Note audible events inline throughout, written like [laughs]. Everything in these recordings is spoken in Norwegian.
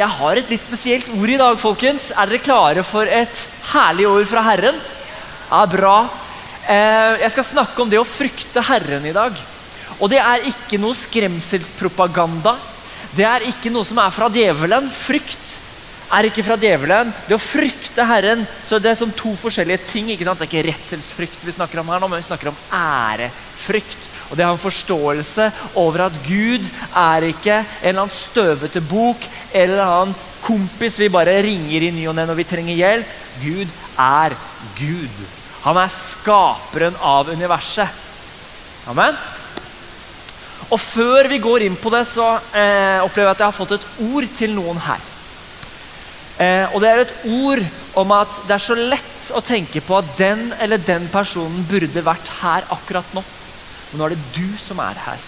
Jeg, har et litt spesielt ord i dag, folkens. Er dere klare for et herlig ord fra Herren? Ja, bra. Eh, jeg skal snakke om det å frykte Herren i dag. Og det er ikke noe skremselspropaganda. Det er ikke noe som er fra djevelen. Frykt er ikke fra djevelen. Det å frykte Herren så det er som to forskjellige ting. ikke sant? Det er ikke redselsfrykt vi snakker om her nå, men vi snakker om ærefrykt. Og det har en forståelse over at Gud er ikke en eller annen støvete bok eller en annen kompis vi bare ringer i ny og ne når vi trenger hjelp. Gud er Gud. Han er skaperen av universet. Amen. Og før vi går inn på det, så eh, opplever jeg at jeg har fått et ord til noen her. Eh, og det er et ord om at det er så lett å tenke på at den eller den personen burde vært her akkurat nå. Men nå er det du som er her.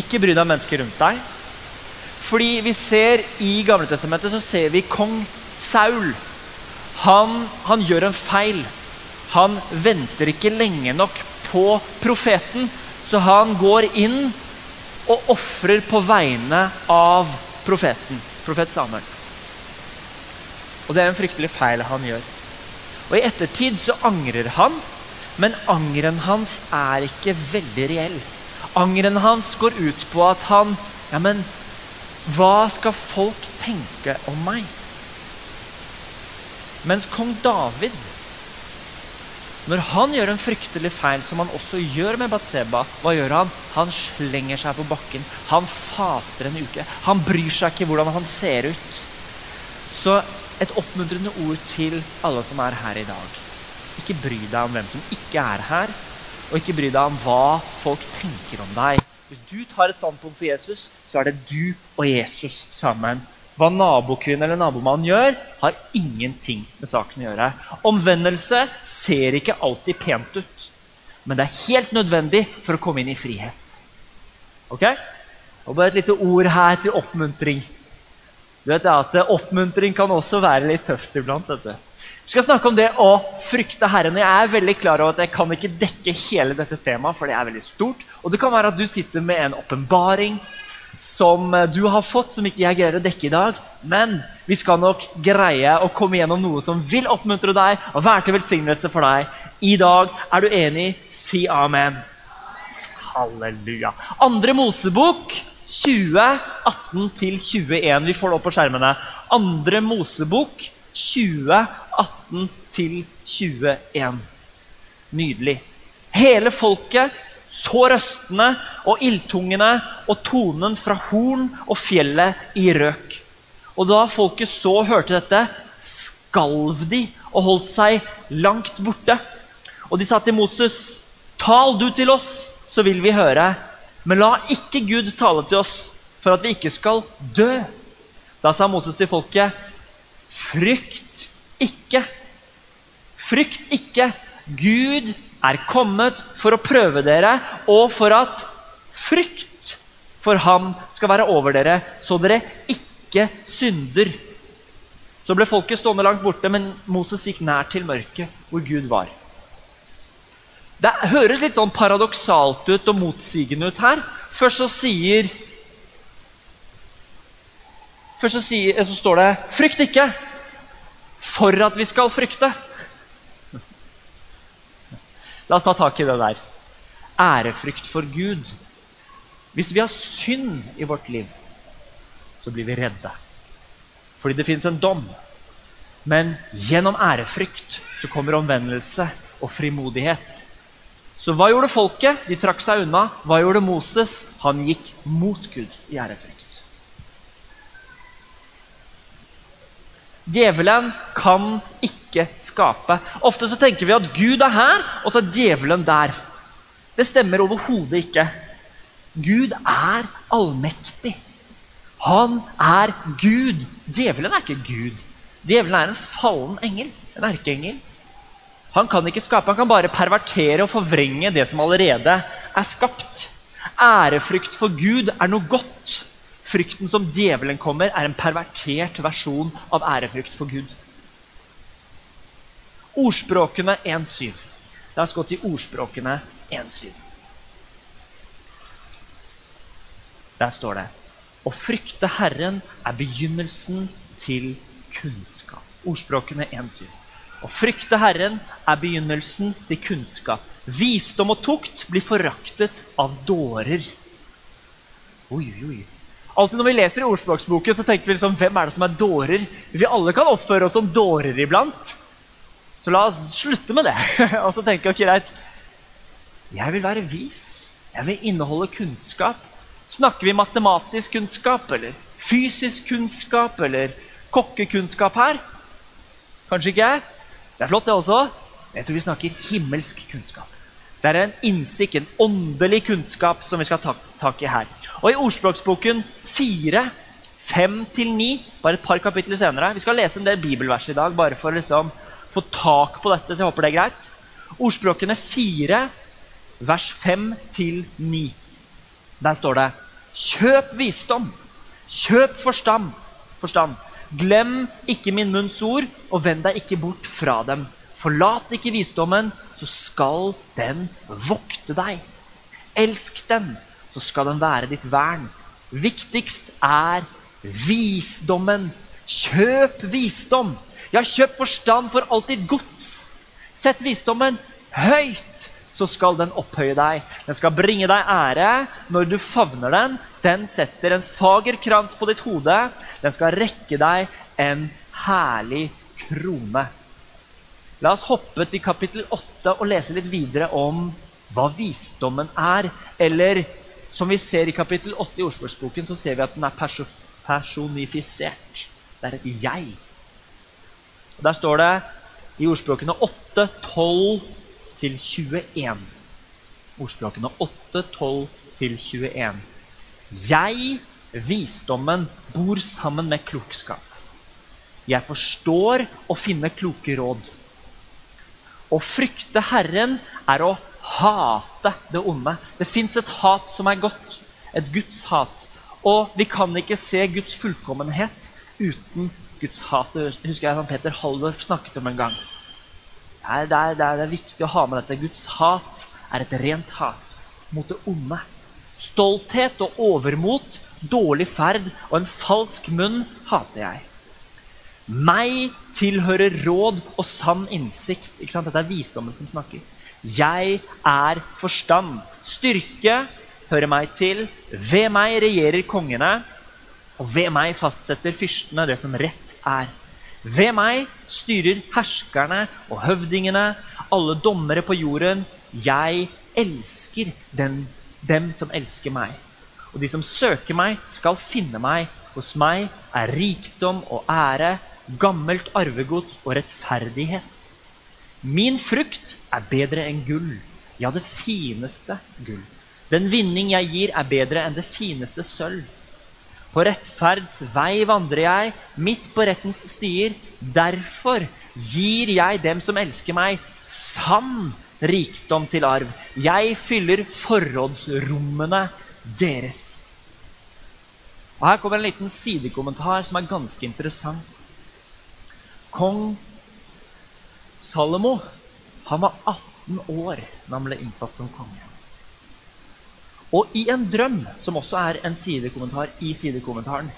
Ikke bry deg om mennesker rundt deg. Fordi vi ser i Gamletestamentet så ser vi kong Saul. Han, han gjør en feil. Han venter ikke lenge nok på profeten, så han går inn og ofrer på vegne av profeten. Profet Samuel. Og det er en fryktelig feil han gjør. Og I ettertid så angrer han men angeren hans er ikke veldig reell. Angeren hans går ut på at han Ja, men hva skal folk tenke om meg? Mens kong David, når han gjør en fryktelig feil, som han også gjør med Batseba, hva gjør han? Han slenger seg på bakken. Han faster en uke. Han bryr seg ikke hvordan han ser ut. Så et oppmuntrende ord til alle som er her i dag. Ikke bry deg om hvem som ikke er her, og ikke bry deg om hva folk tenker om deg. Hvis du tar et standpunkt for Jesus, så er det du og Jesus sammen. Hva nabokvinnen eller nabomannen gjør, har ingenting med saken å gjøre. Omvendelse ser ikke alltid pent ut, men det er helt nødvendig for å komme inn i frihet. Ok? Og bare et lite ord her til oppmuntring. Du vet at Oppmuntring kan også være litt tøft iblant. du. Vi skal snakke om det å frykte Herren. Jeg er veldig klar over at jeg kan ikke dekke hele dette temaet, for det er veldig stort. Og det kan være at du sitter med en åpenbaring som du har fått, som ikke jeg greier å dekke i dag. Men vi skal nok greie å komme gjennom noe som vil oppmuntre deg og være til velsignelse for deg. I dag er du enig? Si amen. Halleluja. Andre Mosebok 20, 18-21. Vi får det opp på skjermene. Andre Mosebok 20, 18 til 21. Nydelig. Hele folket så røstene og ildtungene og tonen fra horn og fjellet i røk. Og da folket så og hørte dette, skalv de og holdt seg langt borte. Og de sa til Moses, tal du til oss, så vil vi høre. Men la ikke Gud tale til oss, for at vi ikke skal dø. Da sa Moses til folket, frykt ikke. Frykt ikke. Gud er kommet for å prøve dere, og for at frykt for ham skal være over dere, så dere ikke synder. Så ble folket stående langt borte, men Moses gikk nær til mørket, hvor Gud var. Det høres litt sånn paradoksalt ut og motsigende ut her. Først så sier Først så, sier, så står det 'frykt ikke' for at vi skal frykte. La oss ta tak i det der. Ærefrykt for Gud. Hvis vi har synd i vårt liv, så blir vi redde. Fordi det fins en dom. Men gjennom ærefrykt så kommer omvendelse og frimodighet. Så hva gjorde folket? De trakk seg unna. Hva gjorde Moses? Han gikk mot Gud i ærefrykt. Djevelen kan ikke skape. Ofte så tenker vi at Gud er her, og så er djevelen der. Det stemmer overhodet ikke. Gud er allmektig. Han er Gud. Djevelen er ikke Gud. Djevelen er en fallen engel. En erkeengel. Han kan ikke skape, han kan bare pervertere og forvrenge det som allerede er skapt. Ærefrykt for Gud er noe godt. Frykten som djevelen kommer, er en pervertert versjon av ærefrykt for Gud. Ordspråkene 1.7. La oss gå til ordspråkene 1.7. Der står det Å frykte Herren er begynnelsen til kunnskap. Ordspråkene 1.7. Å frykte Herren er begynnelsen til kunnskap. Visdom og tukt blir foraktet av dårer. Oi, oi, oi. Alltid når vi leser i ordspråksboken, så tenker vi liksom, hvem er det som er dårer? Vi alle kan oppføre oss som dårer iblant. Så la oss slutte med det. [laughs] og så tenke ok, greit, jeg vil være vis. Jeg vil inneholde kunnskap. Snakker vi matematisk kunnskap, eller fysisk kunnskap, eller kokkekunnskap her? Kanskje ikke? Det er flott, det også. Jeg tror vi snakker himmelsk kunnskap. Det er en innsikt, en åndelig kunnskap, som vi skal ta tak i her. Og i ordspråksboken 4, 5-9, bare et par kapitler senere Vi skal lese en del bibelvers i dag, bare for å liksom få tak på dette. så jeg håper det er greit. Ordspråkene 4, vers 5-9. Der står det Kjøp visdom. Kjøp forstand. forstand. Glem ikke min munns ord, og vend deg ikke bort fra dem. Forlat ikke visdommen, så skal den vokte deg. Elsk den, så skal den være ditt vern. Viktigst er visdommen. Kjøp visdom. Ja, kjøp forstand for alltid gods. Sett visdommen høyt, så skal den opphøye deg. Den skal bringe deg ære når du favner den. Den setter en fager krans på ditt hode. Den skal rekke deg en herlig krone. La oss hoppe til kapittel 8 og lese litt videre om hva visdommen er. Eller som vi ser i kapittel 8 i Ordspråksboken, så ser vi at den er perso personifisert. Det er et jeg. Og Der står det i ordspråkene 8, 12 til 21. Ordspråkene 8, 12 til 21. Jeg, visdommen, bor sammen med klokskap. Jeg forstår å finne kloke råd. Å frykte Herren er å hate det onde. Det fins et hat som er godt. Et Guds hat. Og vi kan ikke se Guds fullkommenhet uten Guds hat. Det husker jeg Peter Halvor snakket om en gang. Det er, det, er, det er, viktig å ha med dette. Guds hat er et rent hat mot det onde. Stolthet og overmot, dårlig ferd og en falsk munn hater jeg. Meg tilhører råd og sann innsikt. Dette er visdommen som snakker. Jeg er forstand. Styrke hører meg til. Ved meg regjerer kongene, og ved meg fastsetter fyrstene det som rett er. Ved meg styrer herskerne og høvdingene, alle dommere på jorden. Jeg elsker den, dem som elsker meg. Og de som søker meg, skal finne meg. Hos meg er rikdom og ære gammelt arvegods og rettferdighet. Min frukt er bedre enn gull, ja, det fineste gull. Den vinning jeg gir, er bedre enn det fineste sølv. På rettferds vei vandrer jeg, midt på rettens stier. Derfor gir jeg dem som elsker meg, sann rikdom til arv. Jeg fyller forrådsrommene deres. Og Her kommer en liten sidekommentar som er ganske interessant. Kong Salomo han var 18 år da han ble innsatt som konge. Og i en drøm, som også er en sidekommentar i sidekommentaren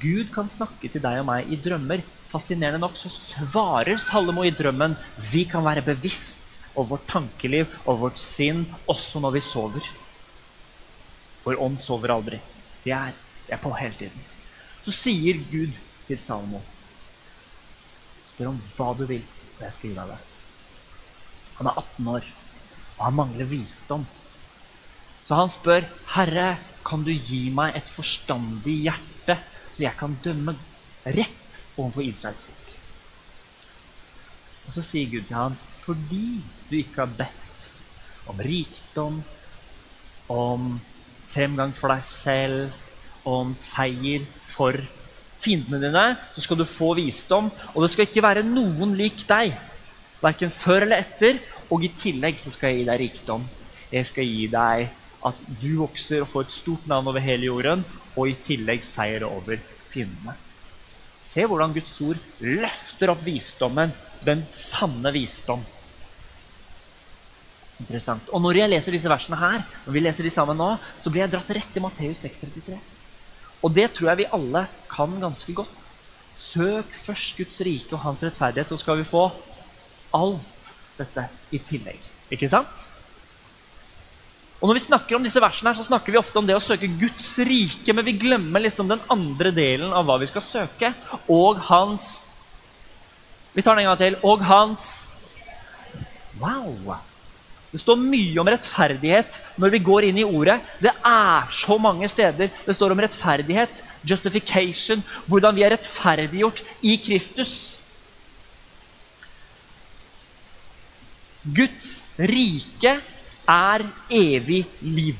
Gud kan snakke til deg og meg i drømmer. Fascinerende nok så svarer Salomo i drømmen vi kan være bevisst over vårt tankeliv og vårt sinn også når vi sover. Vår ånd sover aldri. Vi er, er på hele tiden. Så sier Gud til Salomo Spør om hva du vil, og jeg skal gi deg det. Han er 18 år, og han mangler visdom. Så han spør, 'Herre, kan du gi meg et forstandig hjerte, så jeg kan dømme rett overfor Israels folk?' Og så sier Gud til ham, 'Fordi du ikke har bedt om rikdom, om fremgang for deg selv, om seier for fiendene dine, så skal du få visdom. Og det skal ikke være noen lik deg, verken før eller etter. Og i tillegg så skal jeg gi deg rikdom. Jeg skal gi deg at du vokser og får et stort navn over hele jorden, og i tillegg seier over fiendene. Se hvordan Guds ord løfter opp visdommen, den sanne visdom. Interessant. Og når jeg leser disse versene her, når vi leser de sammen nå, så blir jeg dratt rett til Matteus 6,33. Og det tror jeg vi alle kan ganske godt. Søk først Guds rike og hans rettferdighet, så skal vi få alt dette i tillegg. Ikke sant? Og Når vi snakker om disse versene, her, så snakker vi ofte om det å søke Guds rike, men vi glemmer liksom den andre delen av hva vi skal søke. Og hans Vi tar den en gang til. Og hans Wow! Det står mye om rettferdighet når vi går inn i ordet. Det er så mange steder det står om rettferdighet, justification, hvordan vi er rettferdiggjort i Kristus. Guds rike er evig liv.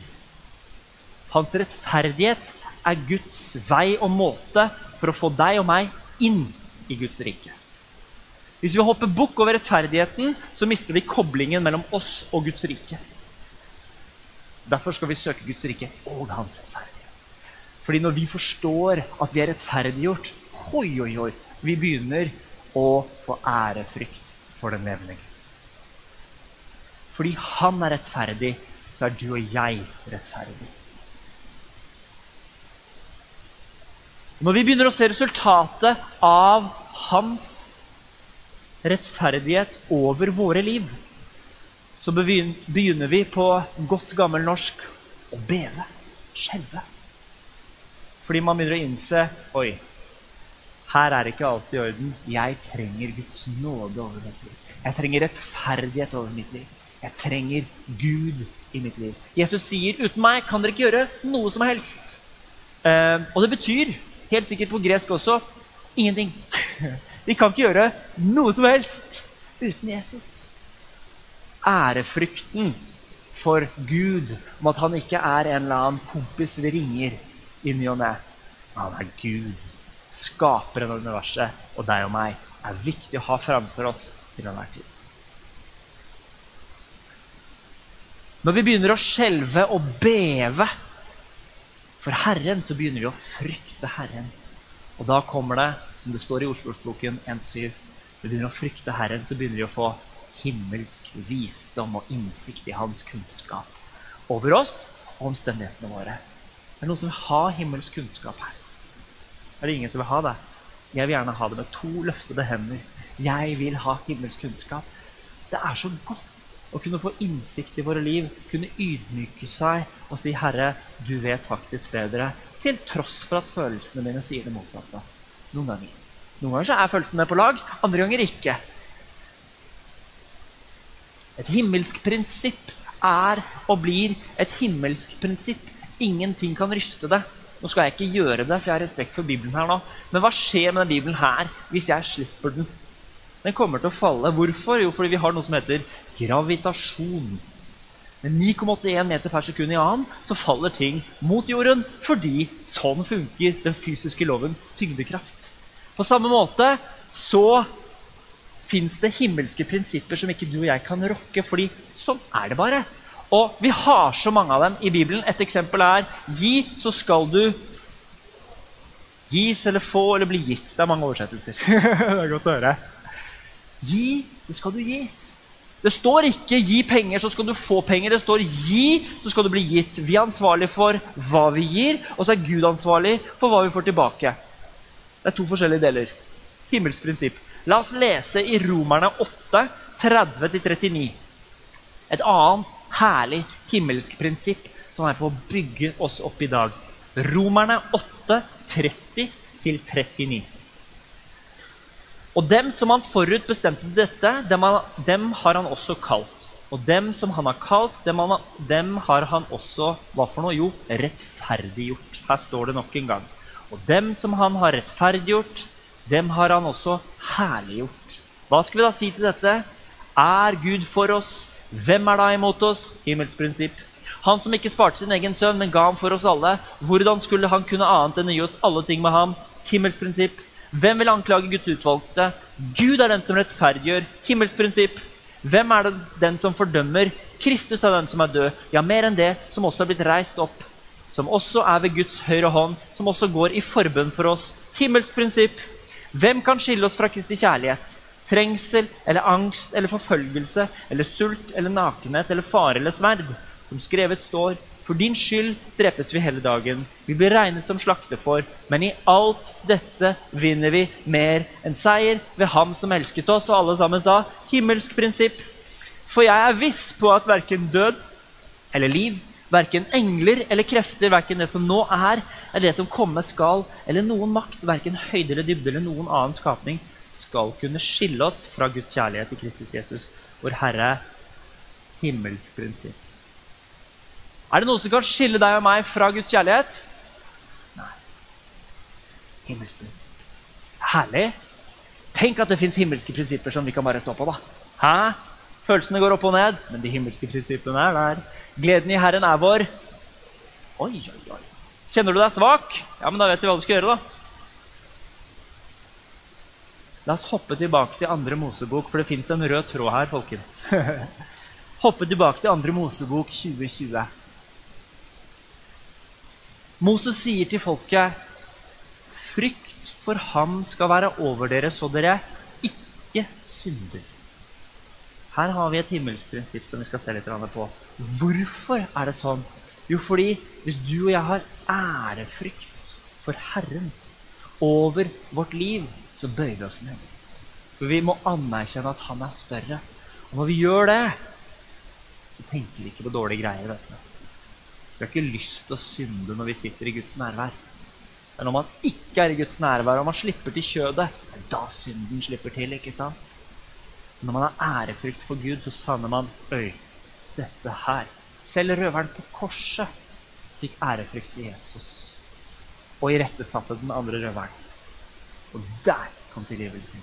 Hans rettferdighet er Guds vei og måte for å få deg og meg inn i Guds rike. Hvis vi hopper bukk over rettferdigheten, så mister vi koblingen mellom oss og Guds rike. Derfor skal vi søke Guds rike og hans rettferdighet. Fordi når vi forstår at vi er rettferdiggjort, hoi, hoi, hoi, vi begynner å få ærefrykt for den levende. Fordi han er rettferdig, så er du og jeg rettferdig. Når vi begynner å se resultatet av hans rettferdighet over våre liv, så begynner vi på godt gammel norsk å beve, skjelve. Fordi man begynner å innse Oi, her er ikke alt i orden. Jeg trenger Guds nåde over mitt liv. Jeg trenger rettferdighet over mitt liv. Jeg trenger Gud i mitt liv. Jesus sier, 'Uten meg kan dere ikke gjøre noe som helst'. Uh, og det betyr, helt sikkert på gresk også, ingenting. [laughs] Vi kan ikke gjøre noe som helst uten Jesus. Ærefrykten for Gud om at han ikke er en eller annen kompis vi ringer i ny og ne. Han er Gud, skaperen av universet og deg og meg, er viktig å ha framfor oss til enhver tid. Når vi begynner å skjelve og beve for Herren, så begynner vi å frykte Herren. Og da kommer det, som det står i Oslo-boken 1.7, vi begynner å frykte Herren, så begynner vi å få himmelsk visdom og innsikt i hans kunnskap over oss og omstendighetene våre. Det er noen som vil ha himmelsk kunnskap her. Er det ingen som vil ha det? Jeg vil gjerne ha det med to løftede hender. Jeg vil ha himmelsk kunnskap. Det er så godt å kunne få innsikt i våre liv, kunne ydmyke seg og si 'Herre, du vet faktisk bedre'. Til tross for at følelsene mine sier det motsatte. Noen ganger. Noen ganger så er følelsene på lag, andre ganger ikke. Et himmelsk prinsipp er og blir et himmelsk prinsipp. Ingenting kan ryste det. Nå skal jeg ikke gjøre det, for jeg har respekt for Bibelen her nå. Men hva skjer med den Bibelen her hvis jeg slipper den? Den kommer til å falle. Hvorfor? Jo, fordi vi har noe som heter gravitasjon. Med 9,81 meter per sekund i annen så faller ting mot jorden fordi sånn funker den fysiske loven tyngdekraft. På samme måte så fins det himmelske prinsipper som ikke du og jeg kan rokke, fordi sånn er det bare. Og vi har så mange av dem i Bibelen. Et eksempel er gi, så skal du gis eller få eller bli gitt. Det er mange oversettelser. [laughs] det er godt å høre. Gi, så skal du gis. Det står ikke 'gi penger, så skal du få penger'. Det står 'gi, så skal du bli gitt'. Vi er ansvarlig for hva vi gir, og så er Gud ansvarlig for hva vi får tilbake. Det er to forskjellige deler. Himmelsk prinsipp. La oss lese i Romerne 8, 30-39. Et annet herlig himmelsk prinsipp som er på å bygge oss opp i dag. Romerne 8, 30-39. Og dem som han forut bestemte dette, dem, han, dem, har han også kalt. Og dem som han har kalt, dem, han, dem, har han også hva for noe? Jo, rettferdiggjort. Her står det nok en gang. Og dem som han har rettferdiggjort, dem har han også herliggjort. Hva skal vi da si til dette? Er Gud for oss? Hvem er da imot oss? Himmelsprinsipp. Han som ikke sparte sin egen sønn, men ga ham for oss alle. Hvordan skulle han kunne annet enn å gi oss alle ting med ham? Himmelsprinsipp. Hvem vil anklage Guds utvalgte? Gud er den som rettferdiggjør. Himmelsprinsipp. Hvem er det den som fordømmer? Kristus er den som er død. Ja, mer enn det, som også er blitt reist opp. Som også er ved Guds høyre hånd, som også går i forbønn for oss. Himmelsprinsipp. Hvem kan skille oss fra Kristi kjærlighet? Trengsel eller angst eller forfølgelse eller sult eller nakenhet eller fare eller sverd. Som skrevet står, For din skyld drepes vi hele dagen. Vi blir regnet som slaktefår. Men i alt dette vinner vi mer enn seier ved Ham som elsket oss. Og alle sammen sa himmelsk prinsipp. For jeg er viss på at verken død eller liv, verken engler eller krefter, verken det som nå er, eller det som komme skal, eller noen makt, verken høyde eller dybde eller noen annen skapning, skal kunne skille oss fra Guds kjærlighet i Kristus Jesus, vår Herre. Himmelsk prinsipp. Er det noe som kan skille deg og meg fra Guds kjærlighet? Nei. Himmelsk prinsipp. Herlig. Tenk at det fins himmelske prinsipper som vi kan bare stå på. da. Hæ? Følelsene går opp og ned, men de himmelske prinsippene er der. Gleden i Herren er vår. Oi, oi, oi. Kjenner du deg svak? Ja, men da vet vi hva du skal gjøre, da. La oss hoppe tilbake til andre Mosebok, for det fins en rød tråd her, folkens. [laughs] hoppe tilbake til andre Mosebok 2020. Moses sier til folket Frykt for ham skal være over dere, så dere ikke synder. Her har vi et himmelsk prinsipp som vi skal se litt på. Hvorfor er det sånn? Jo, fordi hvis du og jeg har ærefrykt for Herren over vårt liv, så bøyer vi oss ned. For vi må anerkjenne at han er større. Og når vi gjør det, så tenker vi ikke på dårlige greier. vet du. Vi har ikke lyst til å synde når vi sitter i Guds nærvær. Men når man ikke er i Guds nærvær, og man slipper til kjødet, det er da synden slipper til. ikke sant? Når man har ærefrykt for Gud, så savner man Øy, dette her. Selv røveren på korset fikk ærefrykt for Jesus og irettesatte den andre røveren. Og der kom tilgivelsen.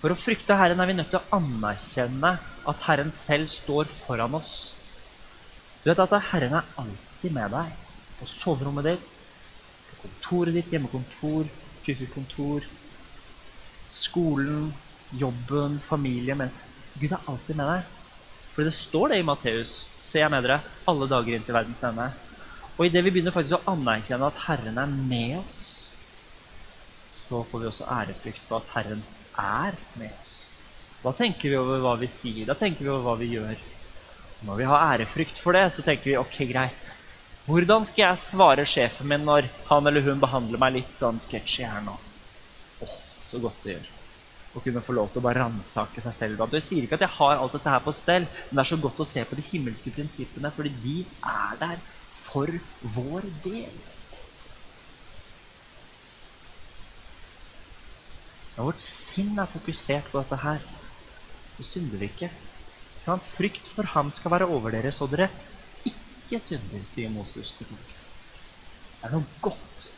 For å frykte Herren er vi nødt til å anerkjenne at Herren selv står foran oss. Du vet at Herren er alltid med deg. På soverommet ditt, på kontoret ditt, hjemmekontor, fysisk kontor, skolen, jobben, familie Men Gud er alltid med deg. For det står det i Matteus. Se, jeg med dere alle dager inn til verdens ende. Og idet vi begynner faktisk å anerkjenne at Herren er med oss, så får vi også ærefrykt for at Herren er med oss. Da tenker vi over hva vi sier, da tenker vi over hva vi gjør. Når vi har ærefrykt for det, så tenker vi ok, greit. Hvordan skal jeg svare sjefen min når han eller hun behandler meg litt sånn sketchy her nå? Åh, så godt det gjør. Å kunne få lov til å bare ransake seg selv. Jeg sier ikke at jeg har alt dette her på stell, men det er så godt å se på de himmelske prinsippene, fordi de er der for vår del. Når vårt sinn er fokusert på dette her, så synder vi ikke. Sånn? Frykt for ham skal være over dere, så dere ikke synder, sier Moses til folket. Det er noe godt,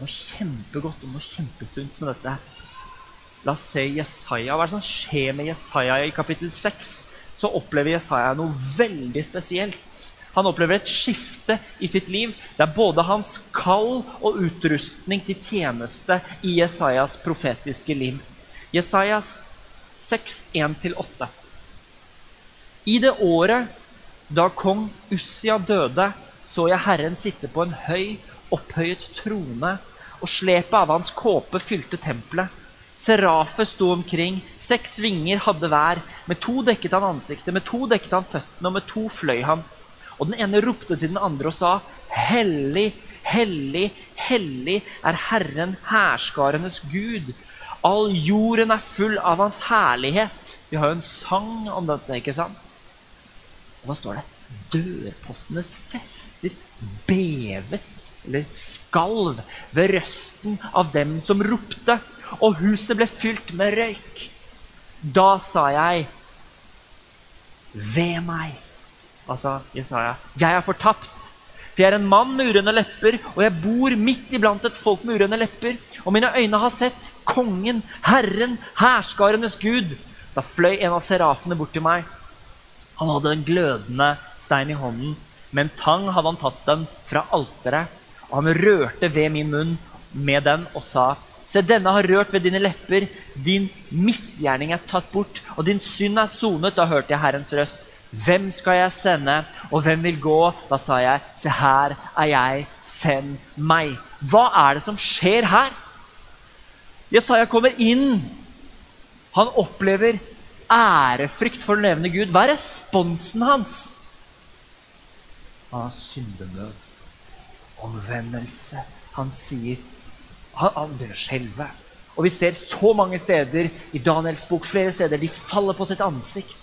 noe kjempegodt og noe kjempesunt med dette. La oss se Jesaja. Hva er det som skjer med Jesaja i kapittel 6? Så opplever Jesaja noe veldig spesielt. Han opplever et skifte i sitt liv. Det er både hans kall og utrustning til tjeneste i Jesajas profetiske liv. Jesajas 6, 1-8. I det året da kong Ussia døde, så jeg Herren sitte på en høy, opphøyet trone, og slepet av hans kåpe fylte tempelet. Serafe sto omkring, seks vinger hadde hver. Med to dekket han ansiktet, med to dekket han føttene, og med to fløy han. Og den ene ropte til den andre og sa, Hellig, hellig, hellig er Herren hærskarenes Gud. All jorden er full av hans herlighet. Vi har jo en sang om dette, ikke sant? Og hva står det? Dørpostenes fester bevet, eller skalv, ved røsten av dem som ropte, og huset ble fylt med røyk. Da sa jeg, ved meg altså Jesaja. Jeg er fortapt. For jeg er en mann med urene lepper, og jeg bor midt iblant et folk med urene lepper. Og mine øyne har sett kongen, Herren, hærskarenes Gud. Da fløy en av serafene bort til meg. Han hadde en glødende stein i hånden. Med en tang hadde han tatt den fra alteret, og han rørte ved min munn med den og sa Se, denne har rørt ved dine lepper. Din misgjerning er tatt bort, og din synd er sonet. Da hørte jeg Herrens røst. Hvem skal jeg sende, og hvem vil gå? Da sa jeg, se her er jeg, send meg. Hva er det som skjer her? Jesaja kommer inn. Han opplever ærefrykt for den levende Gud, hva er responsen hans? Han har syndenød. Omvendelse. Han sier Han, han begynner å skjelve. Og vi ser så mange steder i Daniels bok flere steder de faller på sitt ansikt.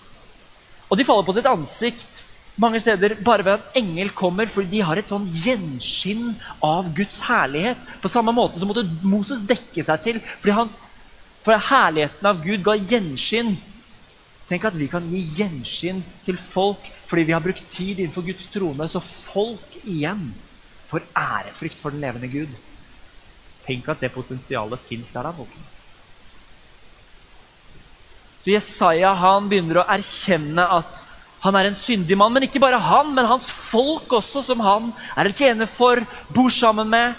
Og de faller på sitt ansikt mange steder bare ved at engel kommer, fordi de har et sånn gjenskinn av Guds herlighet. På samme måte så måtte Moses dekke seg til fordi hans, for herligheten av Gud ga gjenskinn. Tenk at vi kan gi gjenskinn til folk fordi vi har brukt tid innenfor Guds trone, så folk igjen får ærefrykt for den levende Gud. Tenk at det potensialet fins der, da, folkens. Så Jesaja han begynner å erkjenne at han er en syndig mann. Men ikke bare han, men hans folk også, som han er en tjener for, bor sammen med.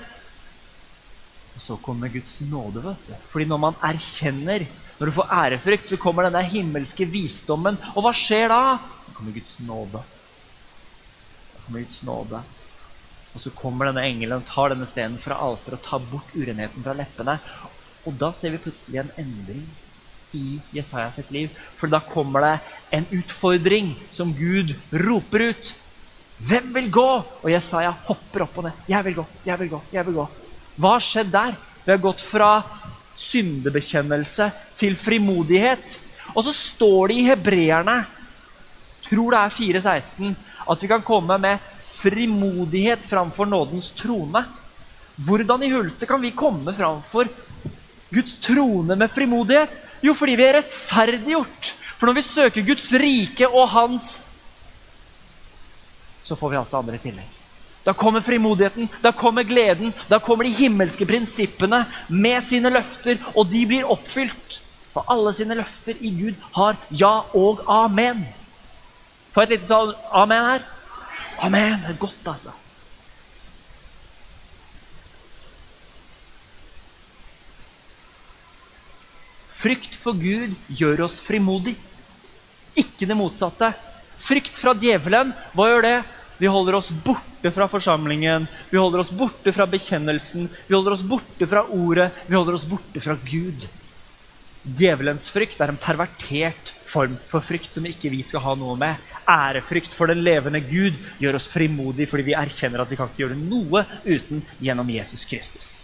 Og så kommer Guds nåde. vet du. Fordi når man erkjenner, når du får ærefrykt, så kommer denne himmelske visdommen. Og hva skjer da? Da kommer Guds nåde. Da kommer Guds nåde. Og så kommer denne engelen og tar denne stenen fra alteret og tar bort urenheten fra leppene. Og da ser vi plutselig en endring i Jesaja sitt liv. For da kommer det en utfordring som Gud roper ut. Hvem vil gå? Og Jesaja hopper opp og ned. Jeg vil gå, jeg vil gå, jeg vil gå. Hva har skjedd der? Vi har gått fra syndebekjennelse til frimodighet. Og så står det i hebreerne, tror det er 4.16, at vi kan komme med frimodighet framfor nådens trone. Hvordan i hulste kan vi komme framfor Guds trone med frimodighet? Jo, fordi vi er rettferdiggjort. For når vi søker Guds rike og hans, så får vi alt det andre i tillegg. Da kommer frimodigheten, da kommer gleden, da kommer de himmelske prinsippene med sine løfter, og de blir oppfylt. For alle sine løfter i Gud har ja og amen. Få et lite sånn amen her. Amen. Det er godt, altså. Frykt for Gud gjør oss frimodig. Ikke det motsatte. Frykt fra djevelen, hva gjør det? Vi holder oss borte fra forsamlingen, vi holder oss borte fra bekjennelsen, vi holder oss borte fra ordet, vi holder oss borte fra Gud. Djevelens frykt er en pervertert form for frykt som ikke vi skal ha noe med. Ærefrykt for den levende Gud gjør oss frimodige fordi vi erkjenner at vi kan ikke gjøre noe uten gjennom Jesus Kristus.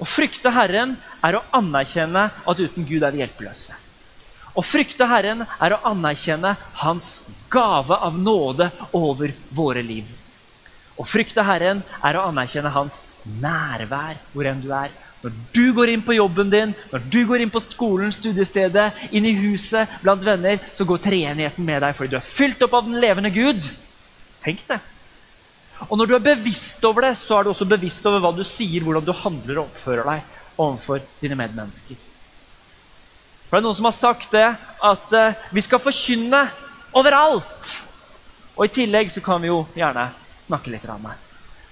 Å frykte Herren er å anerkjenne at uten Gud er vi hjelpeløse. Å frykte Herren er å anerkjenne Hans gave av nåde over våre liv. Å frykte Herren er å anerkjenne Hans nærvær hvor enn du er. Når du går inn på jobben din, når du går inn på skolen, studiestedet, inn i huset, blant venner, så går treenigheten med deg fordi du er fylt opp av den levende Gud. Tenk det. Og når du er bevisst over det, så er du også bevisst over hva du sier, hvordan du handler og oppfører deg overfor dine medmennesker. For det er noen som har sagt det, at uh, vi skal forkynne overalt. Og i tillegg så kan vi jo gjerne snakke litt om det.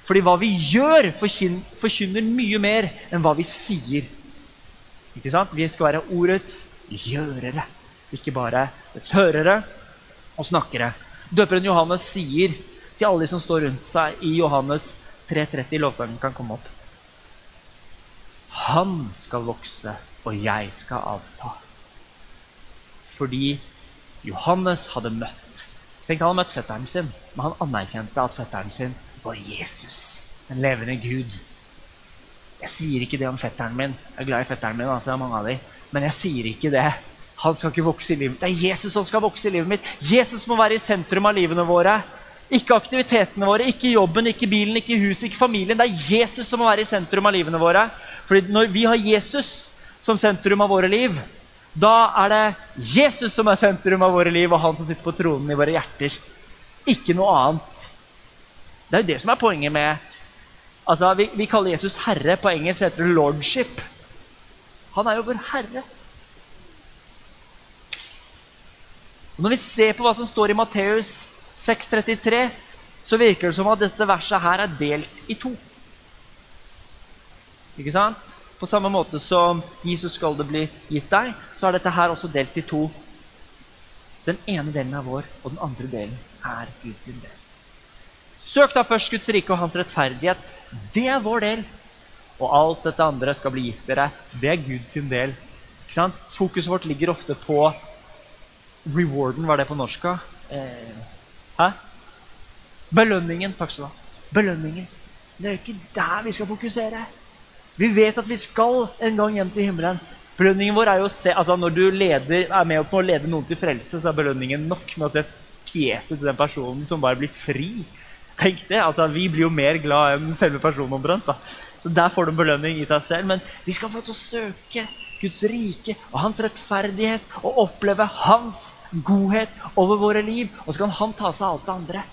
Fordi hva vi gjør, forkynner mye mer enn hva vi sier. Ikke sant? Vi skal være ordets gjørere, ikke bare dets hørere og snakkere. Døperen Johannes sier til alle de som står rundt seg i Johannes 3.30. Lovsangen kan komme opp. Han skal vokse, og jeg skal avta. Fordi Johannes hadde møtt Tenk, han hadde møtt fetteren sin, men han anerkjente at fetteren sin var Jesus, den levende Gud. Jeg sier ikke det om fetteren min. Jeg er glad i fetteren min, altså, mange av de. men jeg sier ikke det. Han skal ikke vokse i livet. Det er Jesus som skal vokse i livet mitt. Jesus må være i sentrum av livene våre. Ikke aktivitetene våre, ikke jobben, ikke bilen, ikke huset, ikke familien. Det er Jesus som må være i sentrum av livene våre. Fordi når vi har Jesus som sentrum av våre liv, da er det Jesus som er sentrum av våre liv, og han som sitter på tronen i våre hjerter. Ikke noe annet. Det er jo det som er poenget med Altså, vi, vi kaller Jesus herre. På engelsk heter det lordship. Han er jo vår herre. Og når vi ser på hva som står i Matteus 6.33, så virker det som at dette verset her er delt i to. Ikke sant? På samme måte som Jesus skal det bli gitt deg, så er dette her også delt i to. Den ene delen er vår, og den andre delen er Guds del. Søk da først Guds rike og hans rettferdighet. Det er vår del. Og alt dette andre skal bli gitt dere. Det er Guds del. Ikke sant? Fokuset vårt ligger ofte på rewarden, hva er det på norsk? Eh, hæ? Belønningen. Takk skal du ha. Belønningen. Det er jo ikke der vi skal fokusere. Vi vet at vi skal en gang hjem til himmelen. Belønningen vår er jo å se, altså Når du leder, er med på å lede noen til frelse, så er belønningen nok med å se fjeset til den personen som bare blir fri. Tenk det, altså Vi blir jo mer glad enn selve personen omtrent. da. Så der får du en belønning i seg selv. Men vi skal få til å søke Guds rike og hans rettferdighet og oppleve hans godhet over våre liv. Og så kan han ta seg av alt det andre.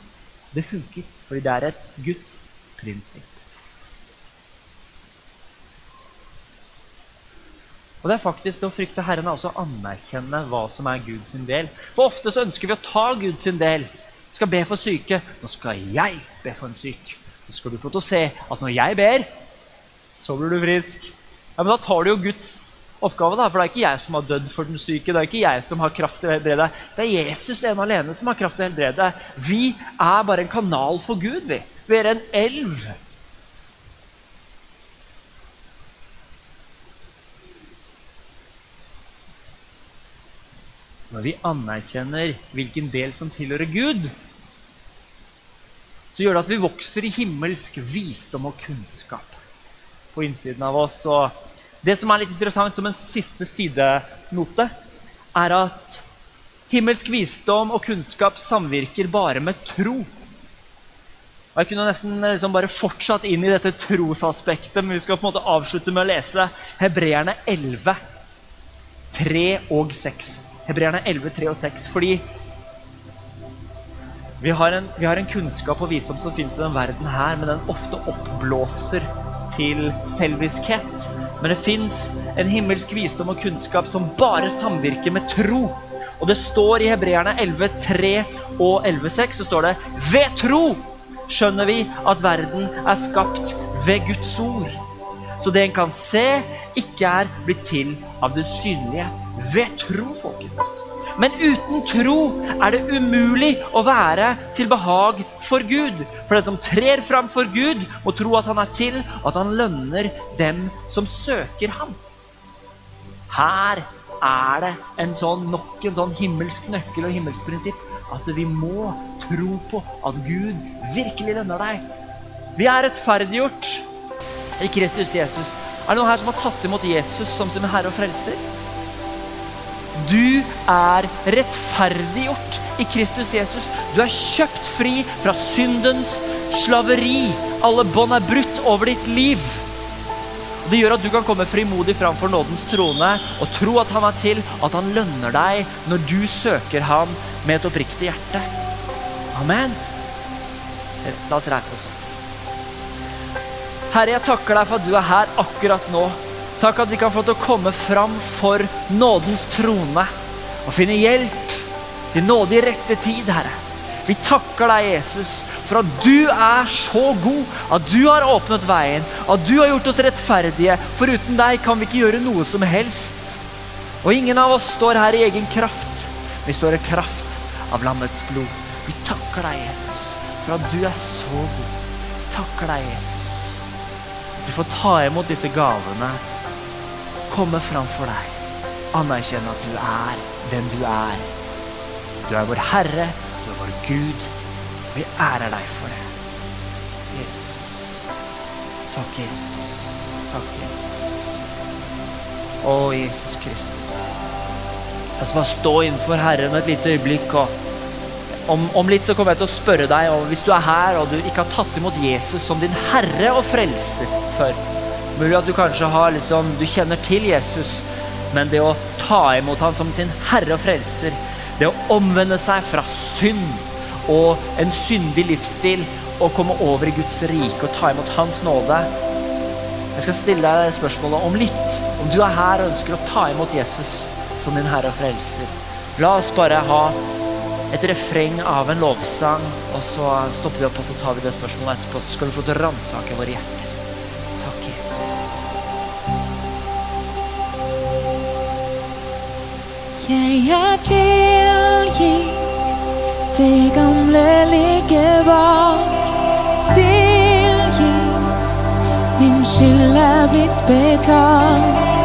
Det funker fordi det er et Guds prinsipp. Og det er faktisk det å frykte Herren er også å anerkjenne hva som er Guds del. For ofte så ønsker vi å ta Guds del. Skal be for syke. Nå skal jeg be for en syk. Så skal du få til å se at når jeg ber, så blir du frisk. Ja, Men da tar du jo Guds oppgave, da, for det er ikke jeg som har dødd for den syke. Det er ikke jeg som har kraft til å helbrede. Det er Jesus ene alene som har kraft til å helbrede. Vi er bare en kanal for Gud. Vi, vi er en elv Når vi anerkjenner hvilken del som tilhører Gud, så gjør det at vi vokser i himmelsk visdom og kunnskap på innsiden av oss. Og det som er litt interessant som en siste sidenote, er at himmelsk visdom og kunnskap samvirker bare med tro. Og Jeg kunne nesten liksom bare fortsatt inn i dette trosaspektet, men vi skal på en måte avslutte med å lese Hebreerne 11, 3 og 6. Hebreerne 11, 3 og 6. Fordi vi har, en, vi har en kunnskap og visdom som finnes i den verden her, men den ofte oppblåser til selviskhet. Men det fins en himmelsk visdom og kunnskap som bare samvirker med tro. Og det står i Hebreerne 11, 3 og 11, 6, så står det Ved tro skjønner vi at verden er skapt ved Guds ord. Så det en kan se, ikke er blitt til av det synlige ved tro, folkens. Men uten tro er det umulig å være til behag for Gud. For den som trer fram for Gud, må tro at han er til, og at han lønner dem som søker ham. Her er det en sånn, nok en sånn himmelsk nøkkel og himmelsk prinsipp at vi må tro på at Gud virkelig lønner deg. Vi er rettferdiggjort i Kristus Jesus. Er det noen her som har tatt imot Jesus som sin herre og frelser? Du er rettferdiggjort i Kristus Jesus. Du er kjøpt fri fra syndens slaveri. Alle bånd er brutt over ditt liv. Det gjør at du kan komme frimodig framfor nådens trone og tro at han er til, at han lønner deg når du søker ham med et oppriktig hjerte. Amen. La oss reise oss opp. Herre, jeg takker deg for at du er her akkurat nå. Takk at vi kan få til å komme fram for nådens trone og finne hjelp til nåde i rette tid, Herre. Vi takker deg, Jesus, for at du er så god, at du har åpnet veien, at du har gjort oss rettferdige. For uten deg kan vi ikke gjøre noe som helst. Og ingen av oss står her i egen kraft. Vi står i kraft av lammets blod. Vi takker deg, Jesus, for at du er så god. Vi takker deg, Jesus, at vi får ta imot disse gavene komme framfor deg, anerkjenne at du er den du er. Du er vår Herre, du er vår Gud. Vi ærer deg for det. Jesus. Takk, Jesus. Takk, Jesus. Å, Jesus Kristus. Jeg skal bare stå innenfor Herren et lite øyeblikk. og om, om, litt så kommer jeg til å spørre deg og hvis du er her og du ikke har tatt imot Jesus som din herre og frelser før Mulig at du kanskje har liksom, du kjenner til Jesus, men det å ta imot han som sin herre og frelser, det å omvende seg fra synd og en syndig livsstil og komme over i Guds rike og ta imot Hans nåde Jeg skal stille deg det spørsmålet om litt. Om du er her og ønsker å ta imot Jesus som din herre og frelser. La oss bare ha et refreng av en lovsang, og så stopper vi opp og så tar vi det spørsmålet etterpå. Så skal du få til å ransake våre hjerter. Jeg er tilgitt, det gamle ligger bak. Tilgitt, min skyld er blitt betalt.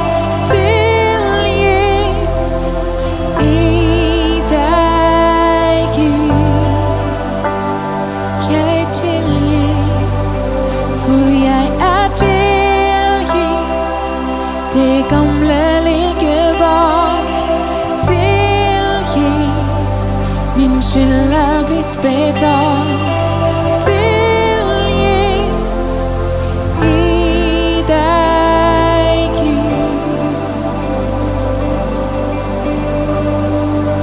Tilgitt, betalt, tilgitt i deg, Gud.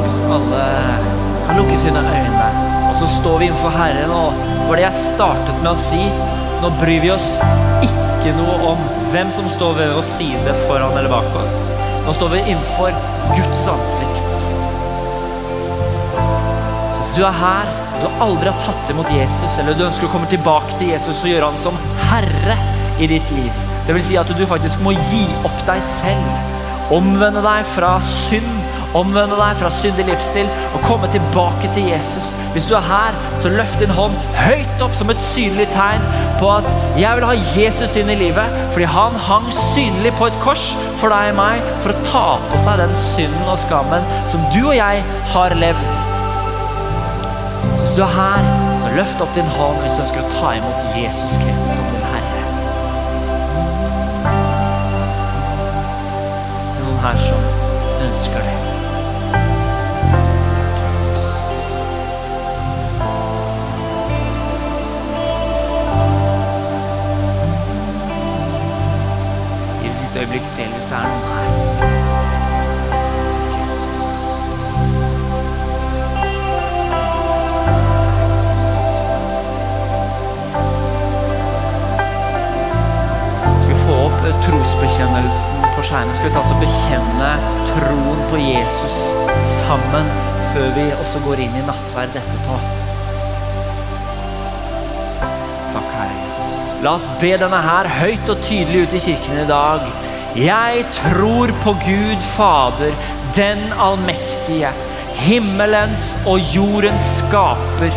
Hvis alle kan lukke sine øyne, og så står vi innenfor Herren, og var det jeg startet med å si, nå bryr vi oss ikke noe om hvem som står ved vår side foran eller bak oss. Nå står vi innenfor Guds ansikt. Du er her, og du aldri har tatt imot Jesus, eller du ønsker å komme tilbake til Jesus og gjøre han som herre i ditt liv, det vil si at du faktisk må gi opp deg selv, omvende deg fra synd, omvende deg fra syndig livsstil og komme tilbake til Jesus. Hvis du er her, så løft din hånd høyt opp som et synlig tegn på at jeg vil ha Jesus inn i livet, fordi han hang synlig på et kors for deg og meg for å ta på seg den synden og skammen som du og jeg har levd. Du er her, så løft opp din hånd hvis du ønsker å ta imot Jesus Kristus som din Herre. Noen her som ønsker det. Øyeblikk til hvis det er noen trosbekjennelsen på skjermen? Skal vi ta oss og bekjenne troen på Jesus sammen før vi også går inn i nattverd etterpå? Takk, Herre Jesus. La oss be denne her høyt og tydelig ut i kirken i dag. Jeg tror på Gud Fader, den allmektige, himmelens og jordens skaper.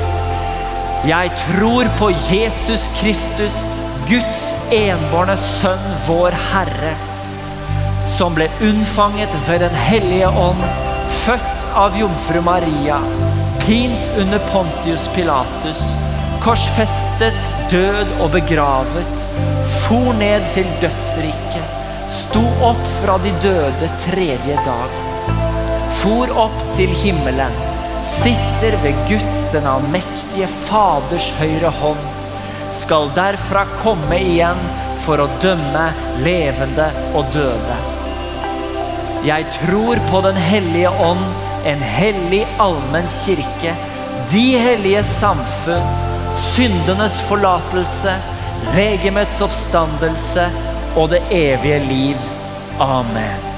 Jeg tror på Jesus Kristus, Guds enbårne sønn, vår Herre, som ble unnfanget ved Den hellige ånd, født av jomfru Maria, pint under Pontius Pilatus, korsfestet, død og begravet, for ned til dødsriket, sto opp fra de døde tredje dag, for opp til himmelen, sitter ved Guds den allmektige Faders høyre hånd, skal derfra komme igjen for å dømme levende og døde. Jeg tror på Den hellige ånd, en hellig allmenn kirke, de hellige samfunn, syndenes forlatelse, legemets oppstandelse og det evige liv. Amen.